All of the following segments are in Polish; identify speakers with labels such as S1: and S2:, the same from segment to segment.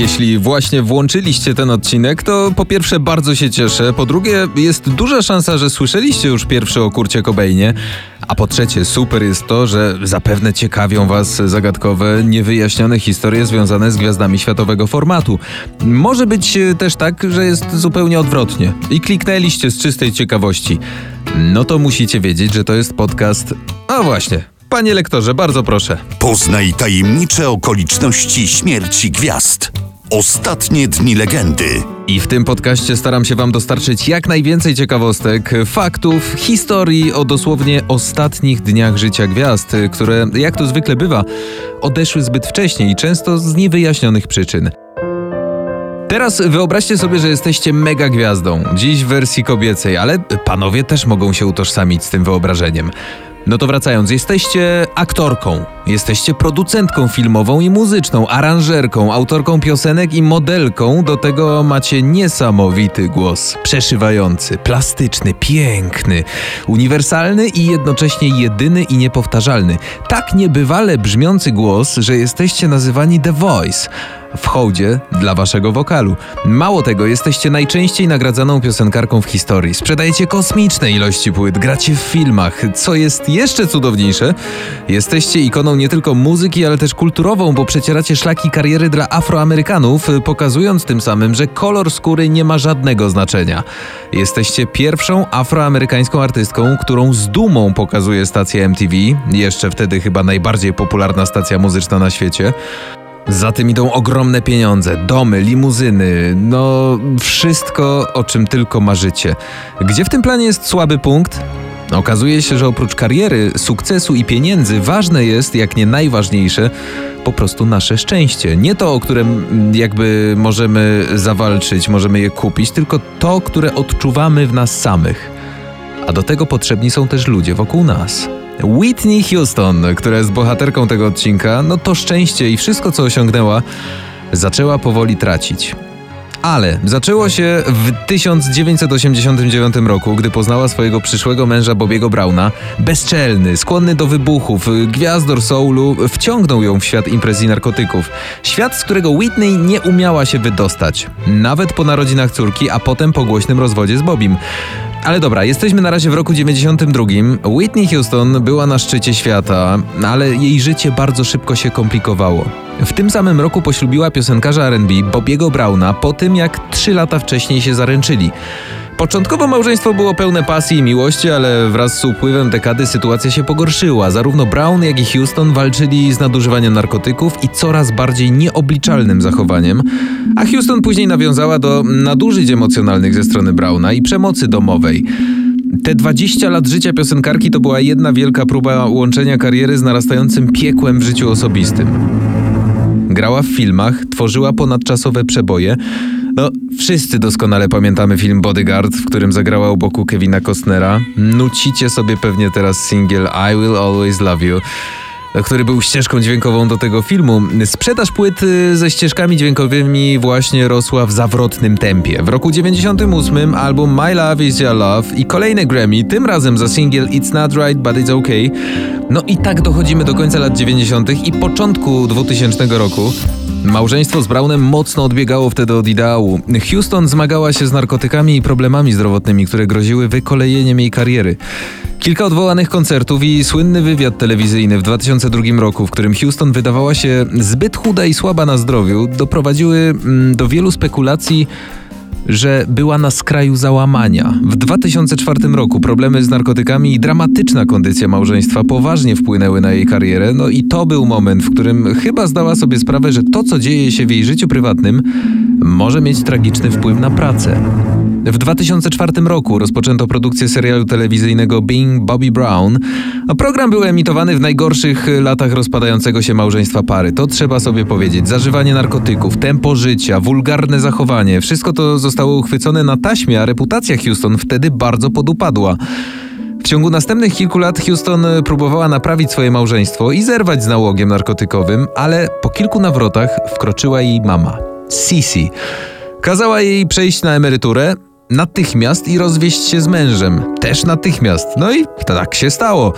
S1: Jeśli właśnie włączyliście ten odcinek, to po pierwsze bardzo się cieszę, po drugie jest duża szansa, że słyszeliście już pierwszy o Kurcie Cobainie, a po trzecie super jest to, że zapewne ciekawią was zagadkowe, niewyjaśnione historie związane z gwiazdami światowego formatu. Może być też tak, że jest zupełnie odwrotnie i kliknęliście z czystej ciekawości. No to musicie wiedzieć, że to jest podcast... A właśnie, Panie lektorze, bardzo proszę.
S2: Poznaj tajemnicze okoliczności śmierci gwiazd. Ostatnie dni legendy.
S1: I w tym podcaście staram się Wam dostarczyć jak najwięcej ciekawostek, faktów, historii o dosłownie ostatnich dniach życia gwiazd, które, jak to zwykle bywa, odeszły zbyt wcześnie i często z niewyjaśnionych przyczyn. Teraz wyobraźcie sobie, że jesteście mega gwiazdą, dziś w wersji kobiecej, ale panowie też mogą się utożsamić z tym wyobrażeniem. No to wracając, jesteście aktorką, jesteście producentką filmową i muzyczną, aranżerką, autorką piosenek i modelką. Do tego macie niesamowity głos, przeszywający, plastyczny, piękny, uniwersalny i jednocześnie jedyny i niepowtarzalny. Tak niebywale brzmiący głos, że jesteście nazywani The Voice w hołdzie dla waszego wokalu. Mało tego, jesteście najczęściej nagradzaną piosenkarką w historii. Sprzedajecie kosmiczne ilości płyt, gracie w filmach. Co jest jeszcze cudowniejsze, jesteście ikoną nie tylko muzyki, ale też kulturową, bo przecieracie szlaki kariery dla Afroamerykanów, pokazując tym samym, że kolor skóry nie ma żadnego znaczenia. Jesteście pierwszą afroamerykańską artystką, którą z dumą pokazuje stacja MTV, jeszcze wtedy chyba najbardziej popularna stacja muzyczna na świecie. Za tym idą ogromne pieniądze, domy, limuzyny, no wszystko, o czym tylko marzycie. Gdzie w tym planie jest słaby punkt? Okazuje się, że oprócz kariery, sukcesu i pieniędzy, ważne jest, jak nie najważniejsze, po prostu nasze szczęście. Nie to, o którym jakby możemy zawalczyć, możemy je kupić, tylko to, które odczuwamy w nas samych. A do tego potrzebni są też ludzie wokół nas. Whitney Houston, która jest bohaterką tego odcinka, no to szczęście i wszystko, co osiągnęła, zaczęła powoli tracić. Ale zaczęło się w 1989 roku, gdy poznała swojego przyszłego męża Bobiego Browna. Bezczelny, skłonny do wybuchów, gwiazdor soulu, wciągnął ją w świat imprez i narkotyków. Świat, z którego Whitney nie umiała się wydostać. Nawet po narodzinach córki, a potem po głośnym rozwodzie z Bobim. Ale dobra, jesteśmy na razie w roku 92. Whitney Houston była na szczycie świata, ale jej życie bardzo szybko się komplikowało. W tym samym roku poślubiła piosenkarza R&B Bobiego Browna po tym, jak trzy lata wcześniej się zaręczyli. Początkowo małżeństwo było pełne pasji i miłości, ale wraz z upływem dekady sytuacja się pogorszyła. Zarówno Brown, jak i Houston walczyli z nadużywaniem narkotyków i coraz bardziej nieobliczalnym zachowaniem, a Houston później nawiązała do nadużyć emocjonalnych ze strony Browna i przemocy domowej. Te 20 lat życia piosenkarki to była jedna wielka próba łączenia kariery z narastającym piekłem w życiu osobistym. Grała w filmach, tworzyła ponadczasowe przeboje, no, wszyscy doskonale pamiętamy film Bodyguard, w którym zagrała u boku Kevina Costnera. Nucicie sobie pewnie teraz singiel I Will Always Love You który był ścieżką dźwiękową do tego filmu. Sprzedaż płyt ze ścieżkami dźwiękowymi właśnie rosła w zawrotnym tempie. W roku 98 album My Love Is Your Love i kolejne Grammy, tym razem za singiel It's Not Right But It's Okay. No i tak dochodzimy do końca lat 90. i początku 2000 roku. Małżeństwo z Brownem mocno odbiegało wtedy od ideału. Houston zmagała się z narkotykami i problemami zdrowotnymi, które groziły wykolejeniem jej kariery. Kilka odwołanych koncertów i słynny wywiad telewizyjny w 2002 roku, w którym Houston wydawała się zbyt chuda i słaba na zdrowiu, doprowadziły mm, do wielu spekulacji że była na skraju załamania. W 2004 roku problemy z narkotykami i dramatyczna kondycja małżeństwa poważnie wpłynęły na jej karierę, no i to był moment, w którym chyba zdała sobie sprawę, że to, co dzieje się w jej życiu prywatnym, może mieć tragiczny wpływ na pracę. W 2004 roku rozpoczęto produkcję serialu telewizyjnego Being Bobby Brown, program był emitowany w najgorszych latach rozpadającego się małżeństwa pary. To trzeba sobie powiedzieć. Zażywanie narkotyków, tempo życia, wulgarne zachowanie, wszystko to zostało uchwycone na taśmie, a reputacja Houston wtedy bardzo podupadła. W ciągu następnych kilku lat Houston próbowała naprawić swoje małżeństwo i zerwać z nałogiem narkotykowym, ale po kilku nawrotach wkroczyła jej mama, Sisi. Kazała jej przejść na emeryturę, natychmiast i rozwieść się z mężem. Też natychmiast. No i tak się stało.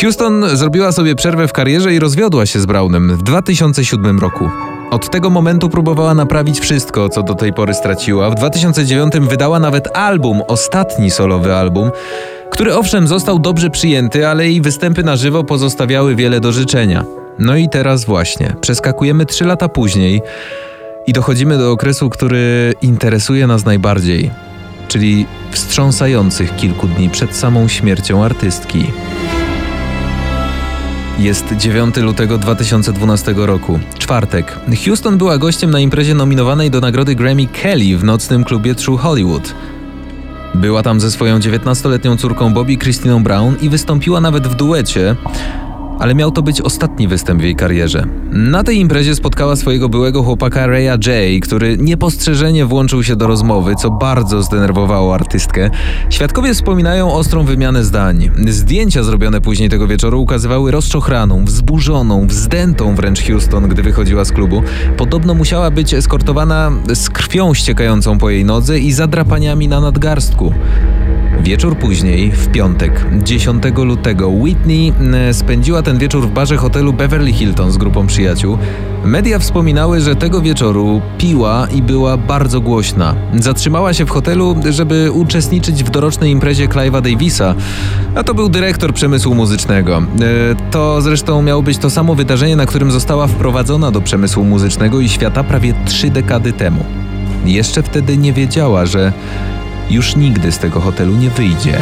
S1: Houston zrobiła sobie przerwę w karierze i rozwiodła się z Brownem w 2007 roku. Od tego momentu próbowała naprawić wszystko, co do tej pory straciła. W 2009 wydała nawet album, ostatni solowy album, który owszem został dobrze przyjęty, ale jej występy na żywo pozostawiały wiele do życzenia. No i teraz właśnie, przeskakujemy trzy lata później i dochodzimy do okresu, który interesuje nas najbardziej, czyli wstrząsających kilku dni przed samą śmiercią artystki. Jest 9 lutego 2012 roku, czwartek. Houston była gościem na imprezie nominowanej do nagrody Grammy Kelly w nocnym klubie True Hollywood. Była tam ze swoją 19-letnią córką Bobby Christiną Brown i wystąpiła nawet w duecie ale miał to być ostatni występ w jej karierze. Na tej imprezie spotkała swojego byłego chłopaka Raya J, który niepostrzeżenie włączył się do rozmowy, co bardzo zdenerwowało artystkę. Świadkowie wspominają ostrą wymianę zdań. Zdjęcia zrobione później tego wieczoru ukazywały rozczochraną, wzburzoną, wzdętą wręcz Houston, gdy wychodziła z klubu. Podobno musiała być eskortowana z krwią ściekającą po jej nodze i zadrapaniami na nadgarstku. Wieczór później, w piątek, 10 lutego, Whitney e, spędziła ten wieczór w barze hotelu Beverly Hilton z grupą przyjaciół. Media wspominały, że tego wieczoru piła i była bardzo głośna. Zatrzymała się w hotelu, żeby uczestniczyć w dorocznej imprezie Clive'a Davisa, a to był dyrektor przemysłu muzycznego. E, to zresztą miało być to samo wydarzenie, na którym została wprowadzona do przemysłu muzycznego i świata prawie trzy dekady temu. Jeszcze wtedy nie wiedziała, że już nigdy z tego hotelu nie wyjdzie.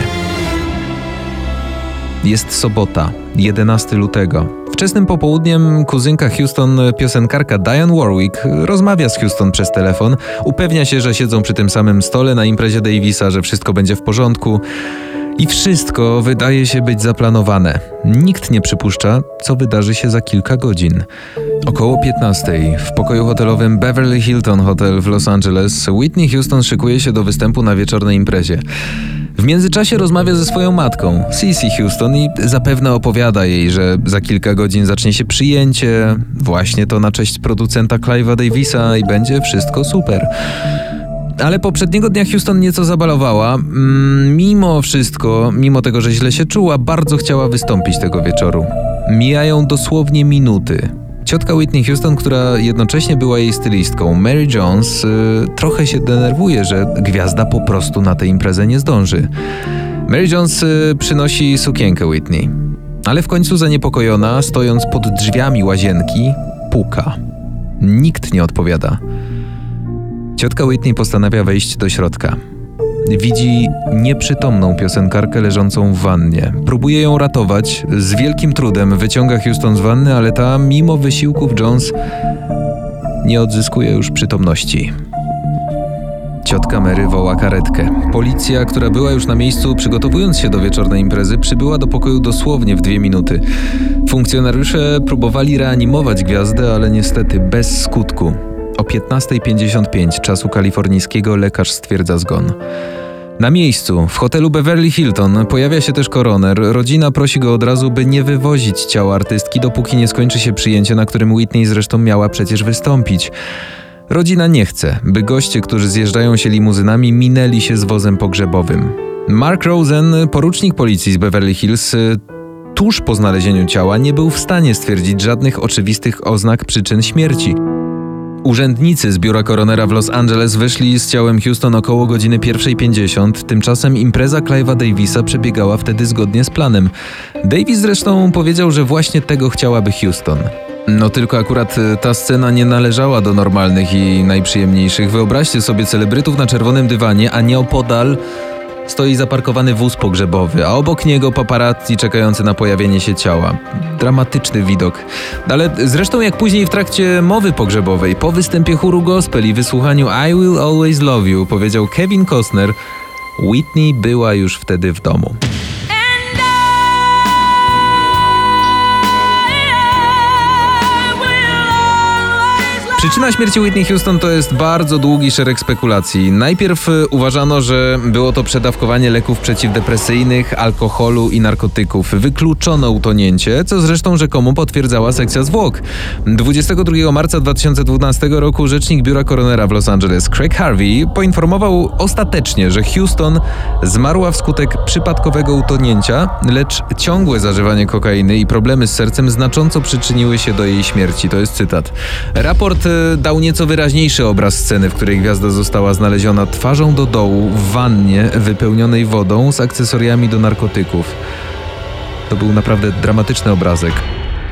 S1: Jest sobota, 11 lutego. Wczesnym popołudniem kuzynka Houston, piosenkarka Diane Warwick, rozmawia z Houston przez telefon, upewnia się, że siedzą przy tym samym stole na imprezie Davisa, że wszystko będzie w porządku. I wszystko wydaje się być zaplanowane. Nikt nie przypuszcza, co wydarzy się za kilka godzin. Około 15 w pokoju hotelowym Beverly Hilton Hotel w Los Angeles Whitney Houston szykuje się do występu na wieczornej imprezie. W międzyczasie rozmawia ze swoją matką, Cissy Houston, i zapewne opowiada jej, że za kilka godzin zacznie się przyjęcie, właśnie to na cześć producenta Clive'a Davisa i będzie wszystko super. Ale poprzedniego dnia Houston nieco zabalowała. Mm, mimo wszystko, mimo tego, że źle się czuła, bardzo chciała wystąpić tego wieczoru. Mijają dosłownie minuty. Ciotka Whitney Houston, która jednocześnie była jej stylistką, Mary Jones, yy, trochę się denerwuje, że gwiazda po prostu na tę imprezę nie zdąży. Mary Jones yy, przynosi sukienkę Whitney, ale w końcu zaniepokojona, stojąc pod drzwiami łazienki, puka. Nikt nie odpowiada. Ciotka Whitney postanawia wejść do środka. Widzi nieprzytomną piosenkarkę leżącą w wannie. Próbuje ją ratować. Z wielkim trudem wyciąga Houston z wanny, ale ta, mimo wysiłków Jones, nie odzyskuje już przytomności. Ciotka Mary woła karetkę. Policja, która była już na miejscu przygotowując się do wieczornej imprezy, przybyła do pokoju dosłownie w dwie minuty. Funkcjonariusze próbowali reanimować gwiazdę, ale niestety bez skutku. O 15.55 czasu kalifornijskiego lekarz stwierdza zgon. Na miejscu, w hotelu Beverly Hilton, pojawia się też koroner. Rodzina prosi go od razu, by nie wywozić ciała artystki, dopóki nie skończy się przyjęcie, na którym Whitney zresztą miała przecież wystąpić. Rodzina nie chce, by goście, którzy zjeżdżają się limuzynami, minęli się z wozem pogrzebowym. Mark Rosen, porucznik policji z Beverly Hills, tuż po znalezieniu ciała nie był w stanie stwierdzić żadnych oczywistych oznak przyczyn śmierci. Urzędnicy z biura koronera w Los Angeles wyszli z ciałem Houston około godziny 1.50, tymczasem impreza Clive'a Davisa przebiegała wtedy zgodnie z planem. Davis zresztą powiedział, że właśnie tego chciałaby Houston. No tylko akurat e, ta scena nie należała do normalnych i najprzyjemniejszych. Wyobraźcie sobie celebrytów na czerwonym dywanie, a nieopodal stoi zaparkowany wóz pogrzebowy, a obok niego paparazzi czekający na pojawienie się ciała. Dramatyczny widok. Ale zresztą jak później w trakcie mowy pogrzebowej, po występie chóru gospel i wysłuchaniu I Will Always Love You, powiedział Kevin Costner, Whitney była już wtedy w domu. Przyczyna śmierci Whitney Houston to jest bardzo długi szereg spekulacji. Najpierw y, uważano, że było to przedawkowanie leków przeciwdepresyjnych, alkoholu i narkotyków. Wykluczono utonięcie, co zresztą rzekomo potwierdzała sekcja zwłok. 22 marca 2012 roku rzecznik biura koronera w Los Angeles, Craig Harvey, poinformował ostatecznie, że Houston zmarła wskutek przypadkowego utonięcia, lecz ciągłe zażywanie kokainy i problemy z sercem znacząco przyczyniły się do jej śmierci. To jest cytat. Raport dał nieco wyraźniejszy obraz sceny, w której gwiazda została znaleziona twarzą do dołu w wannie wypełnionej wodą z akcesoriami do narkotyków. To był naprawdę dramatyczny obrazek.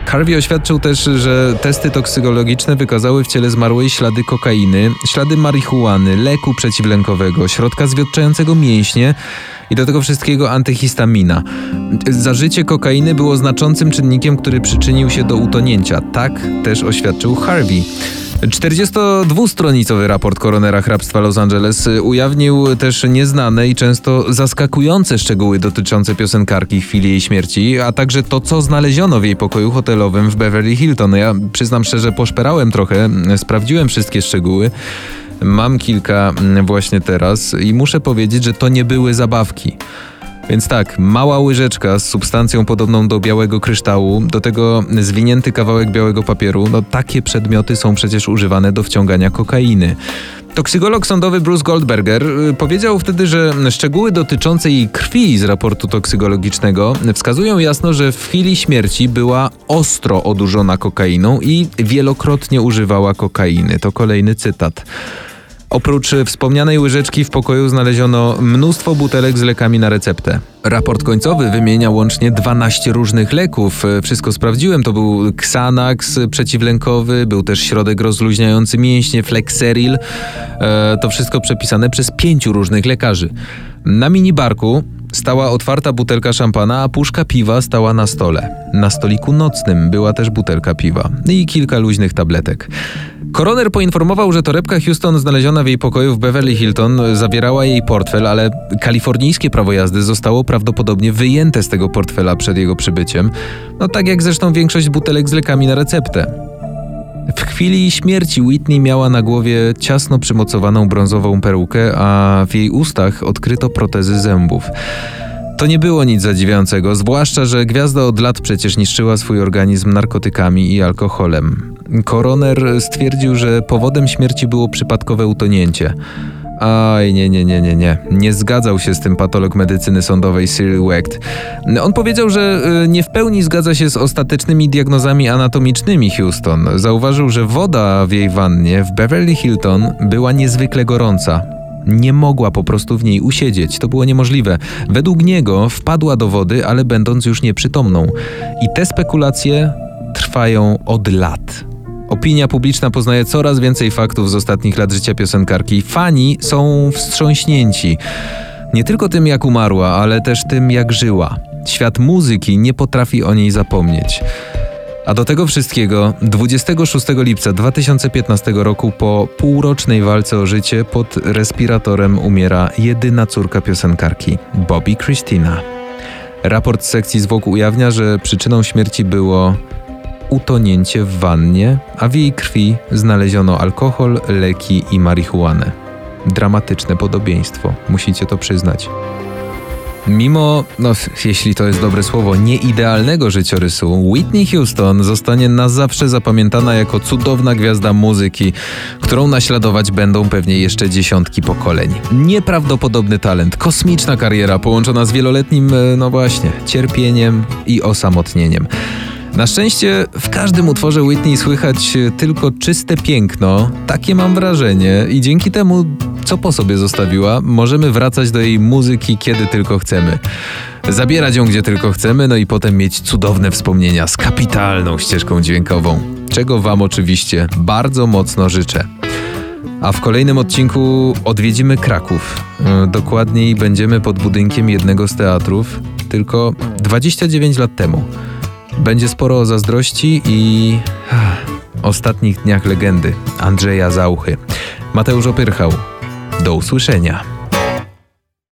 S1: Harvey oświadczył też, że testy toksykologiczne wykazały w ciele zmarłej ślady kokainy, ślady marihuany, leku przeciwlękowego, środka zwiotczającego mięśnie i do tego wszystkiego antyhistamina. Zażycie kokainy było znaczącym czynnikiem, który przyczynił się do utonięcia. Tak też oświadczył Harvey. 42-stronicowy raport koronera hrabstwa Los Angeles ujawnił też nieznane i często zaskakujące szczegóły dotyczące piosenkarki w chwili jej śmierci, a także to, co znaleziono w jej pokoju hotelowym w Beverly Hilton. Ja przyznam szczerze, poszperałem trochę, sprawdziłem wszystkie szczegóły. Mam kilka właśnie teraz i muszę powiedzieć, że to nie były zabawki. Więc tak, mała łyżeczka z substancją podobną do białego kryształu, do tego zwinięty kawałek białego papieru, no takie przedmioty są przecież używane do wciągania kokainy. Toksygolog sądowy Bruce Goldberger y, powiedział wtedy, że szczegóły dotyczące jej krwi z raportu toksygologicznego wskazują jasno, że w chwili śmierci była ostro odurzona kokainą i wielokrotnie używała kokainy. To kolejny cytat. Oprócz wspomnianej łyżeczki w pokoju znaleziono mnóstwo butelek z lekami na receptę. Raport końcowy wymienia łącznie 12 różnych leków. Wszystko sprawdziłem. To był Xanax przeciwlękowy, był też środek rozluźniający mięśnie, Flexeril. E, to wszystko przepisane przez pięciu różnych lekarzy. Na minibarku stała otwarta butelka szampana, a puszka piwa stała na stole. Na stoliku nocnym była też butelka piwa i kilka luźnych tabletek. Koroner poinformował, że torebka Houston znaleziona w jej pokoju w Beverly Hilton zawierała jej portfel, ale kalifornijskie prawo jazdy zostało prawdopodobnie wyjęte z tego portfela przed jego przybyciem. No tak jak zresztą większość butelek z lekami na receptę. W chwili śmierci Whitney miała na głowie ciasno przymocowaną brązową perukę, a w jej ustach odkryto protezy zębów. To nie było nic zadziwiającego, zwłaszcza, że gwiazda od lat przecież niszczyła swój organizm narkotykami i alkoholem. Koroner stwierdził, że powodem śmierci było przypadkowe utonięcie. Aj, nie, nie, nie, nie, nie. Nie zgadzał się z tym patolog medycyny sądowej Cyril Wecht. On powiedział, że y, nie w pełni zgadza się z ostatecznymi diagnozami anatomicznymi Houston. Zauważył, że woda w jej wannie w Beverly Hilton była niezwykle gorąca. Nie mogła po prostu w niej usiedzieć, to było niemożliwe. Według niego wpadła do wody, ale będąc już nieprzytomną. I te spekulacje trwają od lat. Opinia publiczna poznaje coraz więcej faktów z ostatnich lat życia piosenkarki. Fani są wstrząśnięci. Nie tylko tym, jak umarła, ale też tym, jak żyła. Świat muzyki nie potrafi o niej zapomnieć. A do tego wszystkiego 26 lipca 2015 roku po półrocznej walce o życie pod respiratorem umiera jedyna córka piosenkarki, Bobby Christina. Raport z sekcji zwłok ujawnia, że przyczyną śmierci było utonięcie w wannie, a w jej krwi znaleziono alkohol, leki i marihuanę. Dramatyczne podobieństwo, musicie to przyznać. Mimo, no jeśli to jest dobre słowo, nieidealnego życiorysu, Whitney Houston zostanie na zawsze zapamiętana jako cudowna gwiazda muzyki, którą naśladować będą pewnie jeszcze dziesiątki pokoleń. Nieprawdopodobny talent, kosmiczna kariera połączona z wieloletnim, e, no właśnie, cierpieniem i osamotnieniem. Na szczęście w każdym utworze Whitney słychać tylko czyste piękno, takie mam wrażenie, i dzięki temu, co po sobie zostawiła, możemy wracać do jej muzyki kiedy tylko chcemy. Zabierać ją gdzie tylko chcemy, no i potem mieć cudowne wspomnienia z kapitalną ścieżką dźwiękową, czego Wam oczywiście bardzo mocno życzę. A w kolejnym odcinku odwiedzimy Kraków. E, dokładniej będziemy pod budynkiem jednego z teatrów, tylko 29 lat temu. Będzie sporo zazdrości i ostatnich dniach legendy Andrzeja Zauchy. Mateusz Opyrchał. Do usłyszenia.